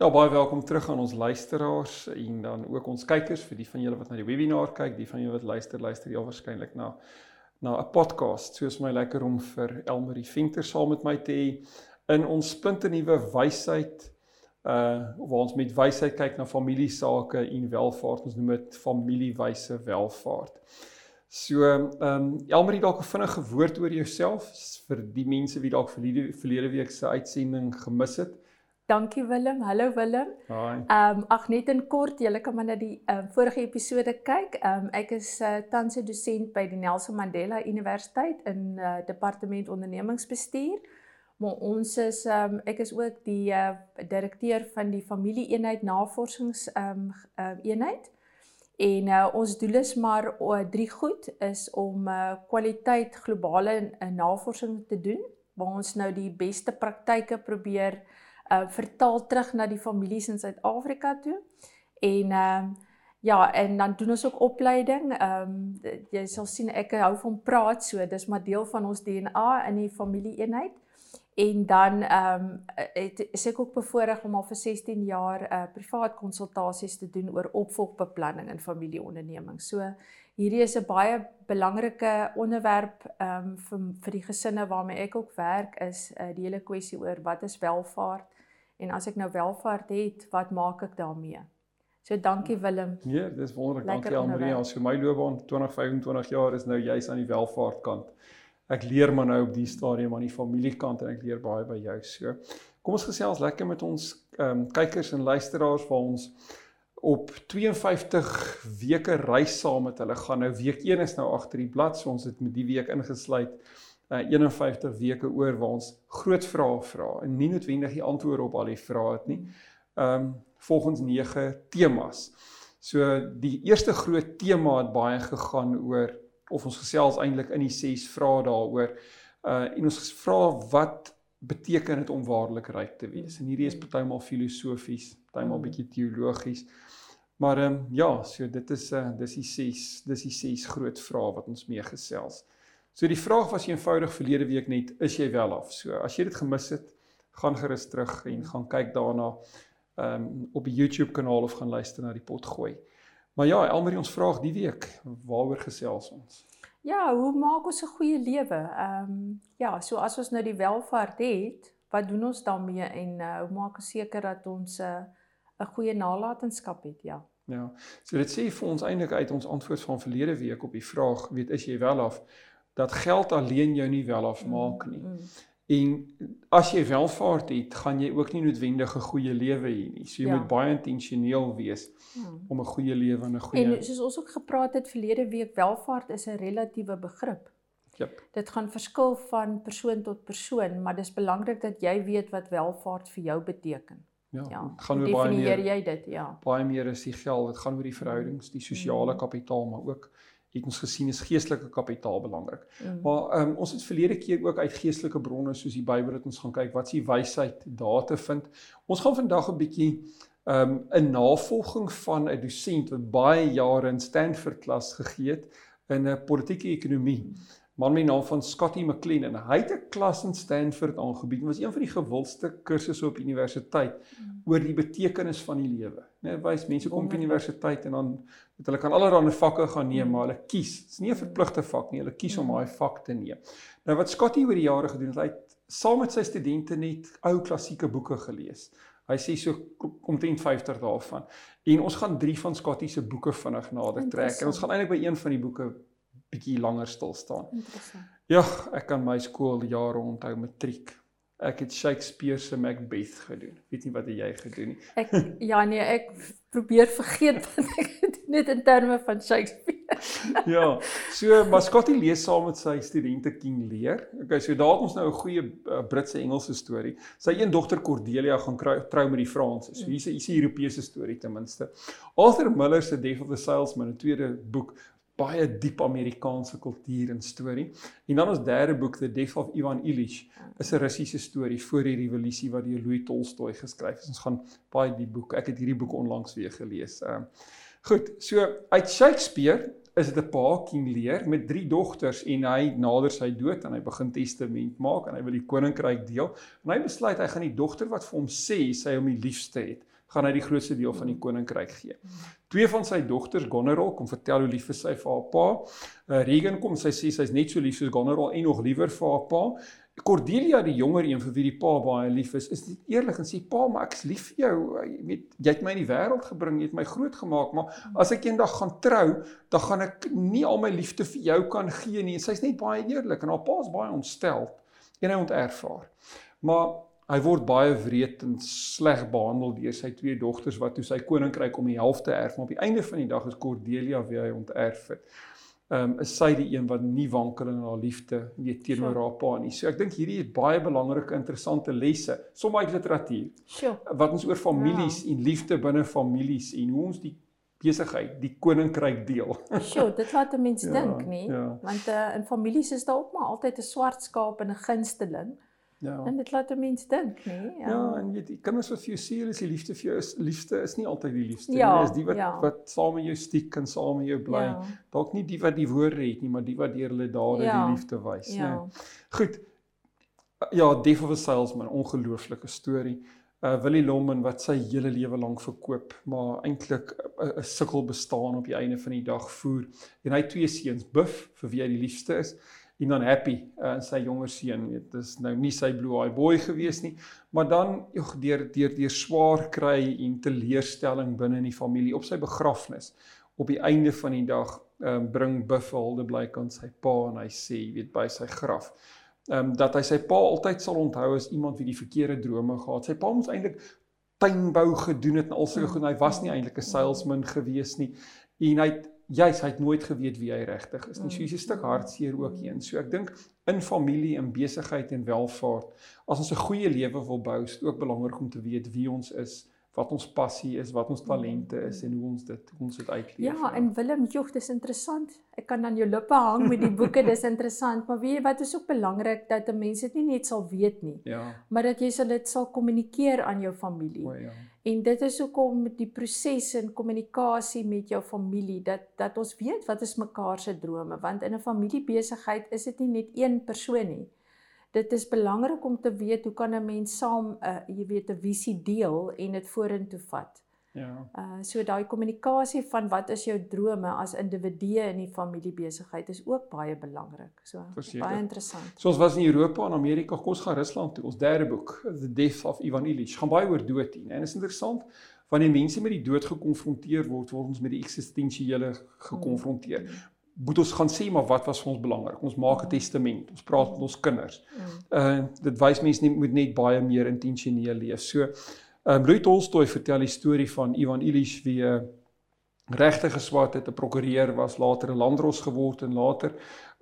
Ja, baie welkom terug aan ons luisteraars en dan ook ons kykers vir die van julle wat na die webinar kyk, die van julle wat luister, luister jy waarskynlik na na 'n podcast. Soos my lekker om vir Elmarie Venter saam met my te hê in ons splinte nuwe wysheid uh waar ons met wysheid kyk na familiesake en welvaart. Ons noem dit familiewyse welvaart. So, ehm um, Elmarie dalk 'n vinnige woord oor jouself vir die mense wie dalk verlede verlede week se uitsending gemis het. Dankie Willem. Hallo Willem. Haai. Ehm um, ag net in kort, julle kan maar na die ehm um, vorige episode kyk. Ehm um, ek is uh, tans 'n dosent by die Nelson Mandela Universiteit in uh, departement ondernemingsbestuur. Maar ons is ehm um, ek is ook die uh, direkteur van die familieeenheid navorsings ehm um, uh, eenheid. En uh, ons doel is maar uh, drie goed is om uh, kwaliteit globale uh, navorsing te doen waar ons nou die beste praktyke probeer uh vertaal terug na die families in Suid-Afrika toe. En ehm uh, ja, en dan doen ons ook opleiding. Ehm um, jy sal sien ek hou van praat so, dis maar deel van ons DNA in die familieeenheid. En dan ehm um, het is ek ook bevoorreg om al vir 16 jaar uh privaat konsultasies te doen oor opvolgbeplanning in familieondernemings. So hierdie is 'n baie belangrike onderwerp ehm um, vir vir die gesinne waarmee ek ook werk is uh, die hele kwessie oor wat is welvaart en as ek nou welvaart het, wat maak ek daarmee? So dankie Willem. Nee, dis wonderlik. Dankie Almarie. As vir my loopbaan 20 25 jaar is nou juis aan die welvaart kant. Ek leer maar nou op die stadium aan die familiekant en ek leer baie by jou. So kom ons gesels lekker met ons ehm um, kykers en luisteraars waar ons op 52 weke reis saam met hulle gaan. Nou week 1 is nou agter die blad, so ons het met die week ingesluit uh, 51 weke oor waar ons groot vrae vra en nie noodwendig die antwoorde op al die vrae het nie. Ehm um, volgens 9 temas. So die eerste groot tema het baie gegaan oor of ons gesels eintlik in die 6 vrae daaroor. Uh en ons vra wat beteken dit om waarlik ryk te wees? En hierdie is partymal filosofies, partymal bietjie teologies. Maar ehm um, ja, so dit is uh dis die 6, dis die 6 groot vrae wat ons mee gesels. So die vraag was eenvoudig verlede week net is jy wel af. So as jy dit gemis het, gaan gerus terug en gaan kyk daarna ehm um, op die YouTube kanaal of gaan luister na die pot gooi. Maar ja, Elmarie ons vraag die week, waaroor gesels ons? Ja, hoe maak ons 'n goeie lewe? Ehm um, ja, so as ons nou die welvaart het, wat doen ons daarmee en uh, hoe maak ons seker dat ons 'n uh, 'n goeie nalatenskap het? Ja. Ja. So dit sê vir ons eintlik uit ons antwoord van verlede week op die vraag, weet is jy wel af? Dat geld alleen jou nie wel afmaak nie. Mm, mm. En as jy welvaart het, gaan jy ook nie noodwendig 'n goeie lewe hê nie. So jy ja. moet baie intentioneel wees mm. om 'n goeie lewe en 'n goeie En soos ons ook gepraat het verlede week, welvaart is 'n relatiewe begrip. Yep. Dit gaan verskil van persoon tot persoon, maar dis belangrik dat jy weet wat welvaart vir jou beteken. Ja, ja. gaan oor baie meer jy dit, ja. Baie meer is die geld, dit gaan oor die verhoudings, die sosiale kapitaal, maar ook het ons gesien is geestelike kapitaal belangrik. Mm. Maar um, ons het verlede keer ook uit geestelike bronne soos die Bybel het ons gaan kyk wat is die wysheid daar te vind. Ons gaan vandag 'n bietjie um 'n navolging van 'n dosent wat baie jare in Stanford klas gegee het in 'n politieke ekonomie. Man met die naam van Scotty McLean en hy het 'n klas in Stanford aangebied. Dit was een van die gewildste kursusse op universiteit mm. oor die betekenis van die lewe. Net wys mense kom op universiteit en dan met hulle kan allerlei vakke gaan neem, mm. maar hulle kies. Dit is nie 'n verpligte vak nie. Hulle kies om mm. daai vak te neem. Nou wat Scotty oor die jare gedoen het, hy het saam met sy studente net ou klassieke boeke gelees. Hy sê so omtrent 50 daarvan. En ons gaan 3 van Scotty se boeke vinnig nader trek. En ons gaan eintlik by een van die boeke bietjie langer stil staan. Interessant. Ja, ek kan my skooljare onthou matriek. Ek het Shakespeare se Macbeth gedoen. Weet nie wat jy gedoen nie. Ek ja nee, ek probeer vergeet wat ek gedoen het in terme van Shakespeare. ja. So Mascotti lees saam met sy studente King Lear. Okay, so daar het ons nou 'n goeie uh, Britse Engelse storie. Sy een dogter Cordelia gaan trou met die Franse. So hier's 'n hier's 'n Europese storie ten minste. Arthur Miller se Death of the Salesman, 'n tweede boek baie diep Amerikaanse kultuur en storie. En dan ons derde boek The Death of Ivan Ilyich is 'n Russiese storie voor die revolusie wat deur Louis Tolstoy geskryf is. Ons gaan baie die boek. Ek het hierdie boek onlangs weer gelees. Ehm uh, goed, so uit Shakespeare is dit 'n pa King Lear met drie dogters en hy nader sy dood en hy begin testament maak en hy wil die koninkryk deel. En hy besluit hy gaan die dogter wat vir hom sê sy hom die liefste het, gaan hy die grootste deel van die koninkryk gee. Twee van sy dogters, Goneril, kom vertel hoe lief sy vir haar pa. Uh, Regan kom sy sê sy's net so lief soos Goneril en nog liewer vir haar pa. Cordelia die jonger een vir wie die pa baie lief is, is dit eerlik en sê pa, maar ek's lief vir jou. Jy weet, jy het my in die wêreld gebring, jy het my groot gemaak, maar as ek eendag gaan trou, dan gaan ek nie al my liefde vir jou kan gee nie. Sy's net baie eerlik en haar pa is baie ontstel en hy onterf haar. Maar hy word baie wreed en sleg behandel deur sy twee dogters wat toe sy koninkryk om die helfte erf, maar op die einde van die dag is Cordelia wie hy onterf het ehm um, is sy die een wat nie wankel in haar liefde nie teenoor haar pa nie. So ek dink hierdie is baie belangrike interessante lesse, sommer uit literatuur. Sure. Wat ons oor families ja. en liefde binne families en hoe ons die besigheid, die koninkryk deel. Sjoe, dit laat 'n mens ja, dink, nê? Ja. Want uh, in families is daar ook maar altyd 'n swart skaap en 'n gunsteling. Ja. En dit laat 'n mens dink, nee. Ja. ja, en weet jy, kinders wat vir jou sê hulle is die liefde vir jou is liefde is nie altyd die liefste ja, nie. Is die wat ja. wat saam met jou stiek en saam met jou bly. Ja. Dalk nie die wat die woorde het nie, maar die wat deur hulle dade ja. die liefde wys, ja. nee. Goed. Ja, Death of a Salesman, ongelooflike storie. Uh Willie Lommen wat sy hele lewe lank verkoop, maar eintlik 'n sukkel bestaan op die einde van die dag voer. En hy twee seuns, Buff vir wie hy die liefste is en dan happy uh, in sy jonger seun weet dis nou nie sy blue eye boy gewees nie maar dan joh deur deur deur swaar kry en teleurstelling binne in die familie op sy begrafnis op die einde van die dag um, bring Buffalo blyk aan sy pa en hy sê weet by sy graf ehm um, dat hy sy pa altyd sal onthou as iemand wie die verkeerde drome gehad. Sy pa moes eintlik tuinbou gedoen het en al sulke goed hy was nie eintlik 'n salesman gewees nie. En hy het juis hy het nooit geweet wie hy regtig is nie. So hier's 'n stuk hartseer ook hier. So ek dink in familie en besigheid en welvaart, as ons 'n goeie lewe wil bou, is dit ook belangrik om te weet wie ons is, wat ons passie is, wat ons talente is en hoe ons dit hoe ons dit uitleef. Ja, en Willem, jog, dis interessant. Ek kan aan jou lippe hang met die boeke, dis interessant, maar weet jy wat is ook belangrik dat 'n mens dit nie net sal weet nie, ja. maar dat jy sal dit sal kommunikeer aan jou familie. O ja. En dit is hoekom die proses in kommunikasie met jou familie dat dat ons weet wat is mekaar se drome want in 'n familiebesigheid is dit nie net een persoon nie. Dit is belangrik om te weet hoe kan 'n mens saam 'n uh, jy weet 'n visie deel en dit vorentoe vat. Ja. Uh so daai kommunikasie van wat is jou drome as individue in die familiebesigheid is ook baie belangrik. So Verzeker. baie interessant. So ons was in Europa en Amerika, kom ons gaan Rusland toe. Ons derde boek, The Death of Ivan Ilyich, gaan baie oor dood hê. En dit is interessant wanneer mense met die dood gekonfronteer word, word ons met die eksistensiële gekonfronteer. Mm. Moet ons gaan sê maar wat was vir ons belangrik? Ons maak 'n mm. testament. Ons praat met ons kinders. Mm. Uh dit wys mense nie moet net baie meer intentioneel leef. So Um, Louis Tolstoy vertel die storie van Ivan Ilyich wie 'n regte geswart het, 'n prokureur was, later 'n landdros geword en later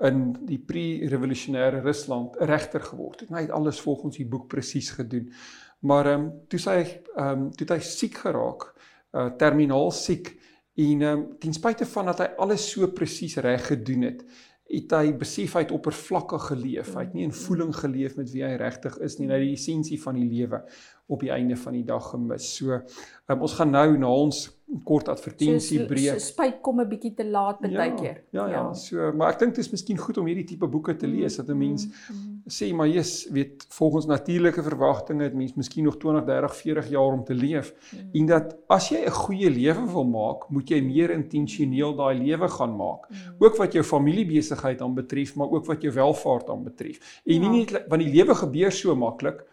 in die pre-revolusionêre Rusland 'n regter geword het. Hy het alles volgens die boek presies gedoen. Maar ehm um, toe sy ehm um, toe hy siek geraak, uh terminaal siek en ehm um, ten spyte van dat hy alles so presies reg gedoen het, het hy besef hy het oppervlakkig geleef. Hy het nie in voeling geleef met wie hy regtig is nie, net die essensie van die lewe op die einde van die dag gemis. So um, ons gaan nou na ons kort advertensie breek. So, so spyt kom 'n bietjie te laat baie keer. Ja, ja, ja. So maar ek dink dit is miskien goed om hierdie tipe boeke te lees dat 'n mens mm -hmm. sê maar jy's weet volgens natuurlike verwagtinge het mens miskien nog 20, 30, 40 jaar om te leef mm en dat as jy 'n goeie lewe wil maak, moet jy meer intentioneel daai lewe gaan maak. Mm. Ook wat jou familiebesigheid aanbetref, maar ook wat jou welvaart aanbetref. En ja. nie net want die lewe gebeur so maklik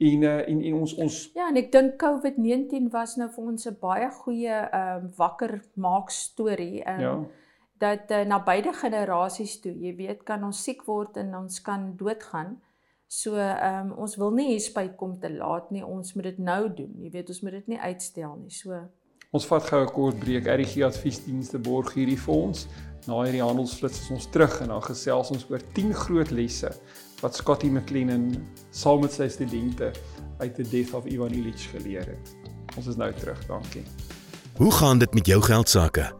en uh, en en ons ons Ja, en ek dink COVID-19 was nou vir ons 'n baie goeie ehm um, wakker maak storie. Um, ja. dat uh, na beide generasies toe, jy weet, kan ons siek word en ons kan doodgaan. So ehm um, ons wil nie hier spyt kom te laat nie. Ons moet dit nou doen. Jy weet, ons moet dit nie uitstel nie. So Ons vat gou 'n kort breek. RG Adviesdienste borg hierdie ons. Na hierdie handelsflits is ons terug en dan gesels ons oor 10 groot lesse wat Scotty McLennan saam met sy studente uit die Death of Ivan Illich geleer het. Ons is nou terug, dankie. Hoe gaan dit met jou geld sake?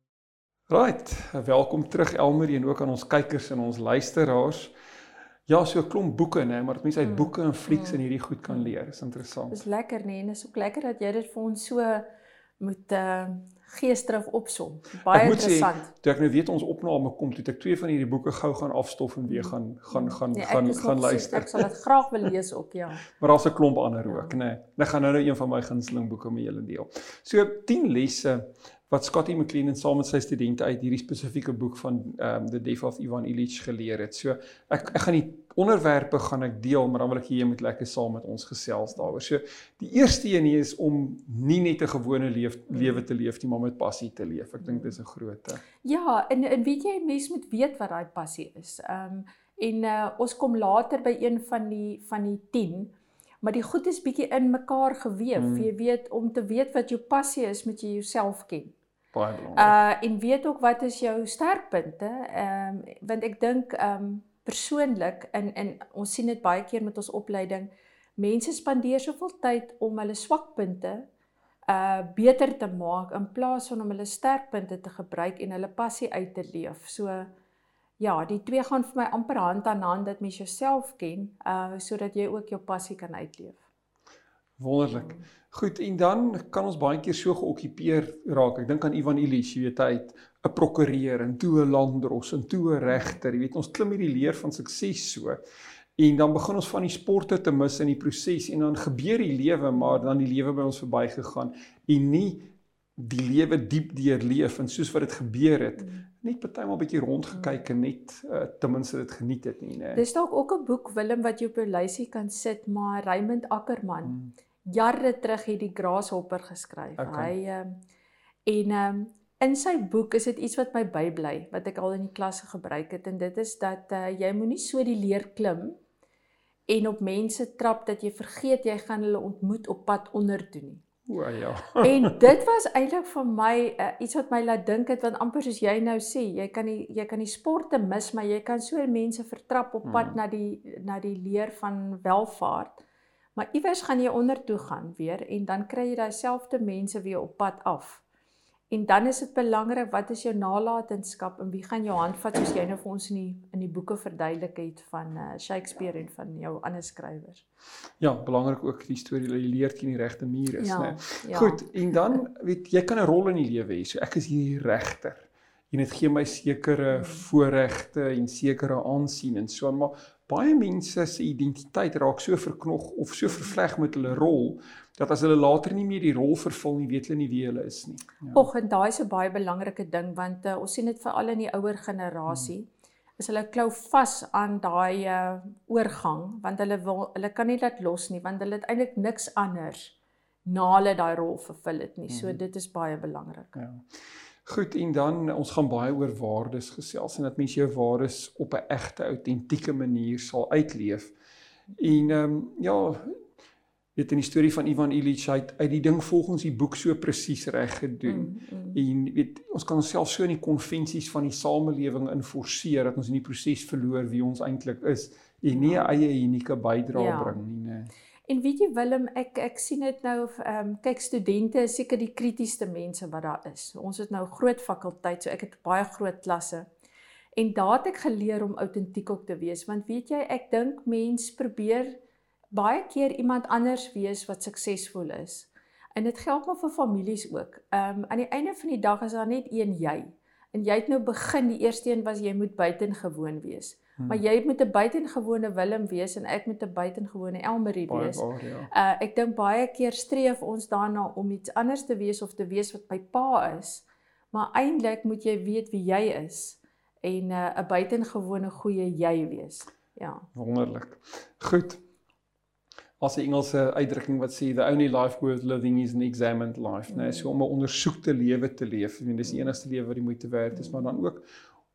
Right, welkom terug Elmarie en ook aan ons kykers en ons luisteraars. Ja, so 'n klomp boeke nê, maar mense uit mm, boeke en flieks mm. en hierdie goed kan leer. Is interessant. Dis lekker nê, en is ook lekker dat jy dit vir ons so moet uh geesdrif opsom. Baie interessant. Sê, toe ek nou weet ons opname kom, toe ek twee van hierdie boeke gou gaan afstof en weer gaan gaan gaan nee, gaan gaan luister. Ek sal dit graag wil lees ook, ja. maar daar's 'n klomp ander ook, nê. Ek gaan nou nou een van my gunsteling boeke met julle deel. So 10 lesse wat Scotty McLean saam met sy studente uit hierdie spesifieke boek van um The Death of Ivan Illich geleer het. So ek ek gaan die onderwerpe gaan ek deel, maar dan wil ek hê jy moet lekker saam met ons gesels daaroor. So die eerste een hier is om nie net 'n gewone leef, lewe te leef nie, maar met passie te leef. Ek dink dis 'n groot. Ja, en en weet jy mens moet weet wat daai passie is. Um en uh, ons kom later by een van die van die 10 maar die goed is bietjie in mekaar geweef. Hmm. Jy weet om te weet wat jou passie is, moet jy jouself ken. Baie belangrik. Uh en weet ook wat is jou sterkpunte? Ehm um, want ek dink ehm um, persoonlik in in ons sien dit baie keer met ons opleiding, mense spandeer soveel tyd om hulle swakpunte uh beter te maak in plaas van om hulle sterkpunte te gebruik en hulle passie uit te leef. So ja, die twee gaan vir my amper hand aan hand dat mens jouself ken uh sodat jy ook jou passie kan uitleef. Wonderlik. Goed, en dan kan ons baie keer so geokkupeer raak. Ek dink aan Ivan Illich, jy weet hy het 'n prokureur en toe 'n landdros en toe 'n regter. Jy weet ons klim hierdie leer van sukses so. En dan begin ons van die sporte te mis in die proses en dan gebeur die lewe maar dan die lewe by ons verbygegaan en nie die lewe diep deurleef en soos wat dit gebeur het net partymal 'n bietjie rondgekyk en net uh, ten minste dit geniet het nie nê. Dis dalk ook 'n boek Willem wat jy op jou lysie kan sit maar Raymond Ackerman hmm jare terug het die Grasshopper geskryf. Okay. Hy ehm en ehm in sy boek is dit iets wat my bybly wat ek al in die klasse gebruik het en dit is dat uh, jy moenie so die leer klim en op mense trap dat jy vergeet jy gaan hulle ontmoet op pad onder toe nie. O ja. en dit was eintlik vir my uh, iets wat my laat dink het want amper soos jy nou sê, jy kan die jy kan die sporte mis, maar jy kan so mense vertrap op pad hmm. na die na die leer van welvaart. Maar iewers gaan jy onder toe gaan weer en dan kry jy daai selfde mense weer op pad af. En dan is dit belangrik wat is jou nalatenskap en wie gaan jou handvat soos jy nou vir ons in die in die boeke verduidelik het van uh, Shakespeare en van jou ander skrywers. Ja, belangrik ook die storie dat jy leer teen die regte muur is, ja, né? Ja. Goed, en dan weet jy kan 'n rol in die lewe hê. So ek is hier die regter. En dit gee my sekere hmm. voorregte en sekere aansien en so maar baie mense se identiteit raak so verknog of so vervleg met hulle rol dat as hulle later nie meer die rol vervul nie, weet hulle nie wie hulle is nie. Ja. Och en daai is 'n baie belangrike ding want uh, ons sien dit veral in die ouer generasie. Hmm. Is hulle klou vas aan daai uh, oorgang want hulle wil hulle kan nie dit los nie want hulle het eintlik niks anders na hulle daai rol vervul het nie. So hmm. dit is baie belangrik. Ja. Goed en dan ons gaan baie oor waardes gesels en dat mense jou waardes op 'n egte autentieke manier sal uitleef. En ehm um, ja, weet in die storie van Ivan Illich uit uit die ding volgens die boek so presies reg gedoen. Mm, mm. En weet ons kan onsself so in die konvensies van die samelewing inforceer dat ons in die proses verloor wie ons eintlik is en nie 'n eie unieke bydrae ja. bring nie, nee. En weet jy Willem, ek ek sien dit nou ehm um, kyk studente is seker die kritiesste mense wat daar is. Ons het nou groot fakulteit, so ek het baie groot klasse. En daar het ek geleer om autentiek ook te wees, want weet jy, ek dink mens probeer baie keer iemand anders wees wat suksesvol is. En dit geld maar vir families ook. Ehm um, aan die einde van die dag is daar net een jy. En jy het nou begin, die eerste een was jy moet buitengewoon wees. Hmm. Maar jy moet 'n buitengewone Willem wees en ek moet 'n buitengewone Elmarie wees. Baie, ja. Uh ek dink baie keer streef ons daarna om iets anders te wees of te wees wat my pa is. Maar eintlik moet jy weet wie jy is en 'n uh, buitengewone goeie jy wees. Ja. Wonderlik. Goed. As 'n Engelse uitdrukking wat sê the only life worth living is an examined life, né? Nee, so om 'n ondersoekte lewe te leef. Ek meen dis die enigste lewe wat die moeite werd is, maar dan ook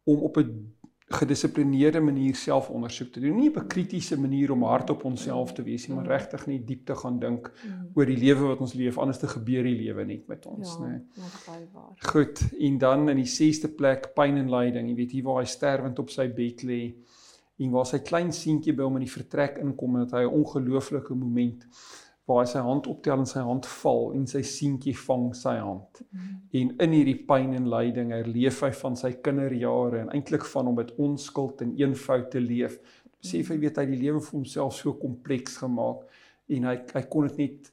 om op 'n gedissiplineerde manier selfondersoek te doen. Nie op 'n kritiese manier om hard op onsself te wees nie, maar regtig net diep te gaan dink mm. oor die lewe wat ons leef, anders te gebeur die lewe net met ons, ja, nê. Ja, baie waar. Goed, en dan in die 6ste plek pyn en lyding. Jy weet hier waar hy sterwend op sy bed lê en waar sy klein seentjie by hom in die vertrek inkom en dat hy 'n ongelooflike moment waar hy sy hand optel en sy hand val en sy seentjie vang sy hand. Mm. En in hierdie pyn en lyding herleef hy van sy kinderjare en eintlik van om met onskuld en eenvoud te leef. Besef hy weet hy die lewe vir homself so kompleks gemaak en hy hy kon dit net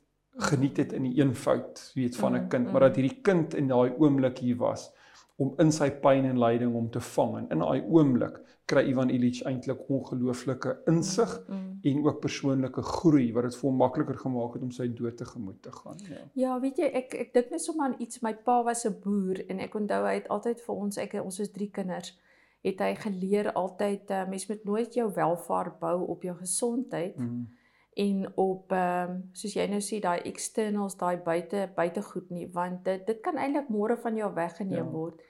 geniet het in die eenvoud, weet van 'n kind, maar dat hierdie kind in daai oomblik hier was om in sy pyn en lyding om te vang en in daai oomblik kry Ivan Illich eintlik ongelooflike insig mm. en ook persoonlike groei wat dit vir hom makliker gemaak het om sy dood te gemoed te gaan. Ja, ja weet jy, ek ek dink net sommer aan iets. My pa was 'n boer en ek onthou hy het altyd vir ons, ek ons is drie kinders, het hy geleer altyd uh, mens moet nooit jou welvaart bou op jou gesondheid. Mm en op ehm um, soos jy nou sê daai externals daai buite buitegoed nie want dit dit kan eintlik môre van jou weggeneem ja. word.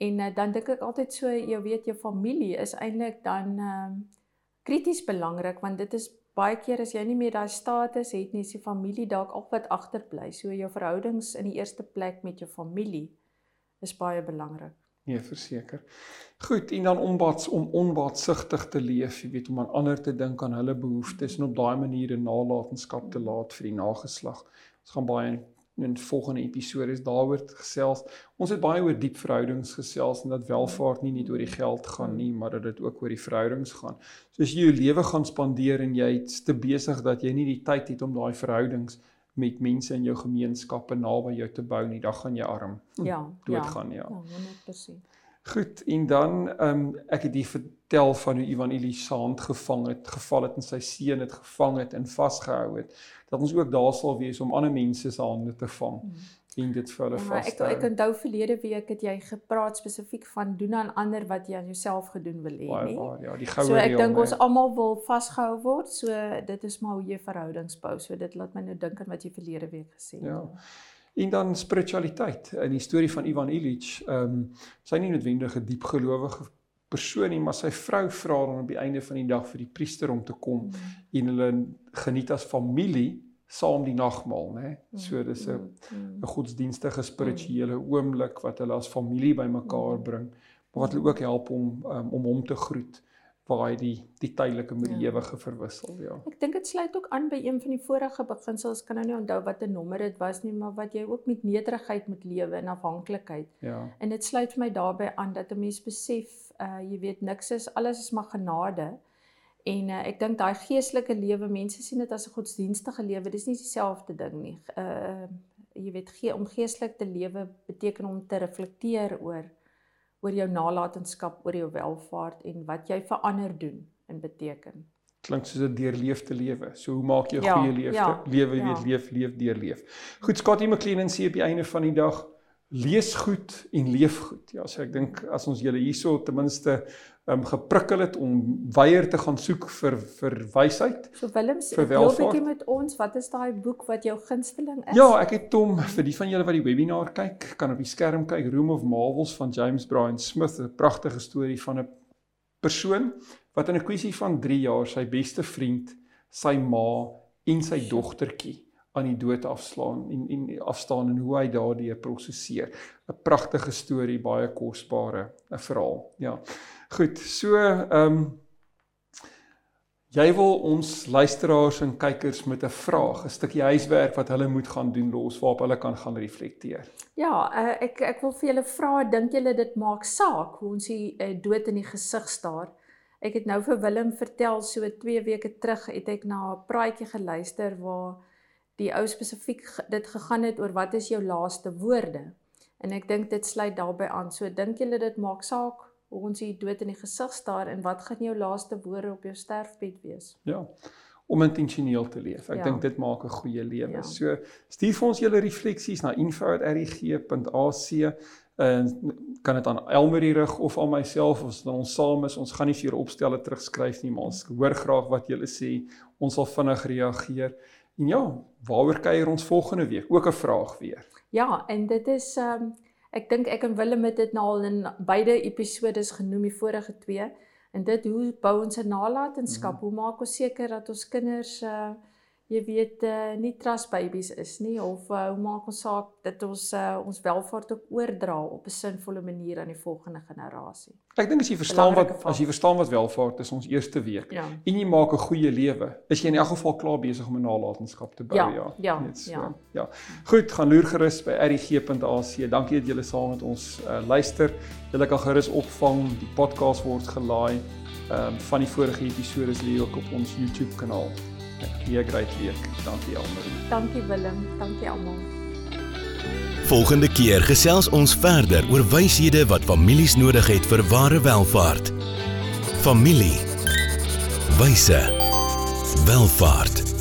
En uh, dan dink ek altyd so jy weet jou familie is eintlik dan ehm um, krities belangrik want dit is baie keer as jy nie meer daai status het nie, is die familie dalk al wat agterbly. So jou verhoudings in die eerste plek met jou familie is baie belangrik. Nee, verseker. Goed, en dan onbaats om onbaatsigtig te leef, jy weet om aan ander te dink aan hulle behoeftes en op daai manier 'n nalatenskap te laat vir die nageslag. Ons gaan baie in volgende episode is daaroor gesels. Ons het baie oor diep verhoudings gesels en dat welvaart nie net oor die geld gaan nie, maar dat dit ook oor die verhoudings gaan. So as jy jou lewe gaan spandeer en jy's te besig dat jy nie die tyd het om daai verhoudings met mense in jou gemeenskappe naby jou te bou nie, dan gaan jy arm. Ja, doodgaan, ja. Ja, 100%. Goed, en dan ehm um, ek het die vertel van hoe Ivan Elisant gevang het, geval het en sy seun het gevang het en vasgehou het. Dat ons ook daar sal wees om ander mense se hande te vang. Hmm en dit vir hulle ja, vas. Ek ek onthou verlede week het jy gepraat spesifiek van doen aan ander wat jy aan jouself gedoen wil hê, nie? Ja, die goue reël. So ek dink ons almal wil vasgehou word. So dit is maar hoe jy verhoudings bou. So dit laat my nou dink aan wat jy verlede week gesê het. Ja. En dan spiritualiteit. In die storie van Ivan Illich, ehm um, sy nie noodwendig 'n diep gelowige persoon nie, maar sy vrou vra dan op die einde van die dag vir die priester om te kom mm. en hulle geniet as familie saam die nagmaal, né? So dis 'n mm, mm, mm. 'n godsdienstige spirituele oomblik wat hulle as familie bymekaar bring, maar wat hulle ook help om um, om hom te groet waar hy die die tydelike met die ja. ewige verwissel, ja. Ek dink dit sluit ook aan by een van die vorige beginsels, kan nou nie onthou wat 'n nommer dit was nie, maar wat jy ook met nederigheid moet lewe en afhanklikheid. Ja. En dit sluit vir my daarbey aan dat 'n mens besef, uh jy weet niks is alles is maar genade. En uh, ek dink daai geestelike lewe, mense sien dit as 'n godsdienstige lewe, dis nie dieselfde ding nie. Uh jy weet gee om geestelik te lewe beteken om te reflekteer oor oor jou nalatenskap, oor jou welfaart en wat jy vir ander doen in beteken. Klink soos 'n deurleefde lewe. So hoe maak jy 'n ja, goeie lewe? Ja, lewe ja. weet leef leef deurleef. Goed, Scotty McLean sê op die einde van die dag lees goed en leef goed. Ja, so ek dink as ons julle hierso ten minste um, geprikkel het om weier te gaan soek vir vir wysheid. So Willem, deel 'n bietjie met ons, wat is daai boek wat jou gunsteling is? Ja, ek het hom vir die van julle wat die webinar kyk, kan op die skerm kyk Room of Marvels van James Bryan Smith, 'n pragtige storie van 'n persoon wat in 'n kwessie van 3 jaar sy beste vriend, sy ma en sy dogtertjie aan die dood afslaan en en afstaan en hoe hy daardie prosesseer. 'n Pragtige storie, baie kosbare 'n verhaal. Ja. Goed, so ehm um, jy wil ons luisteraars en kykers met 'n vraag, 'n stukkie huiswerk wat hulle moet gaan doen los waarop hulle kan gaan reflekteer. Ja, uh, ek ek wil vir julle vra, dink julle dit maak saak hoe ons die uh, dood in die gesig staar? Ek het nou vir Willem vertel so 2 weke terug het ek na 'n praatjie geluister waar die ou spesifiek dit gegaan het oor wat is jou laaste woorde? En ek dink dit sluit daarbey aan. So dink julle dit maak saak hoe ons hier dood in die gesig staar en wat gaan jou laaste woorde op jou sterfbed wees? Ja. Om intentioneel te leef. Ek ja. dink dit maak 'n goeie lewe. Ja. So stuur vir ons julle refleksies na info@rg.ac en kan dit aan Elmarie rig of aan myself of as ons saam is. Ons gaan nie vir opstelle terugskryf nie, maar ons hoor graag wat julle sê. Ons sal vinnig reageer. En ja, waaroor kuier ons volgende week? Ook 'n vraag weer. Ja, en dit is ehm um, Ek dink ek en Willem het dit nou al in beide episodes genoem, die vorige twee. En dit hoe bou ons 'n nalatenskap? Mm. Hoe maak ons seker dat ons kinders uh jy weet uh, nie trust babies is nie of uh, hoe maak ons saak dat ons uh, ons welvaart ook oordra op 'n sinvolle manier aan die volgende generasie. Ek dink as jy verstaan wat as jy verstaan wat welvaart is ons eerste week ja. en jy maak 'n goeie lewe, is jy in elk geval klaar besig om 'n nalatenskap te bou, ja. Ja, ja, so, ja. ja. Goed, gaan loer gerus by rig.ac. Dankie dat julle saam met ons uh, luister. Julle kan gerus opvang, die podcast word gelaai. Ehm um, van die vorige episode is lê ook op ons YouTube kanaal. Hier great week. Dankie almal. Dankie Willem. Dankie almal. Volgende keer gesels ons verder oor wyshede wat families nodig het vir ware welvaart. Familie. Wyse. Welvaart.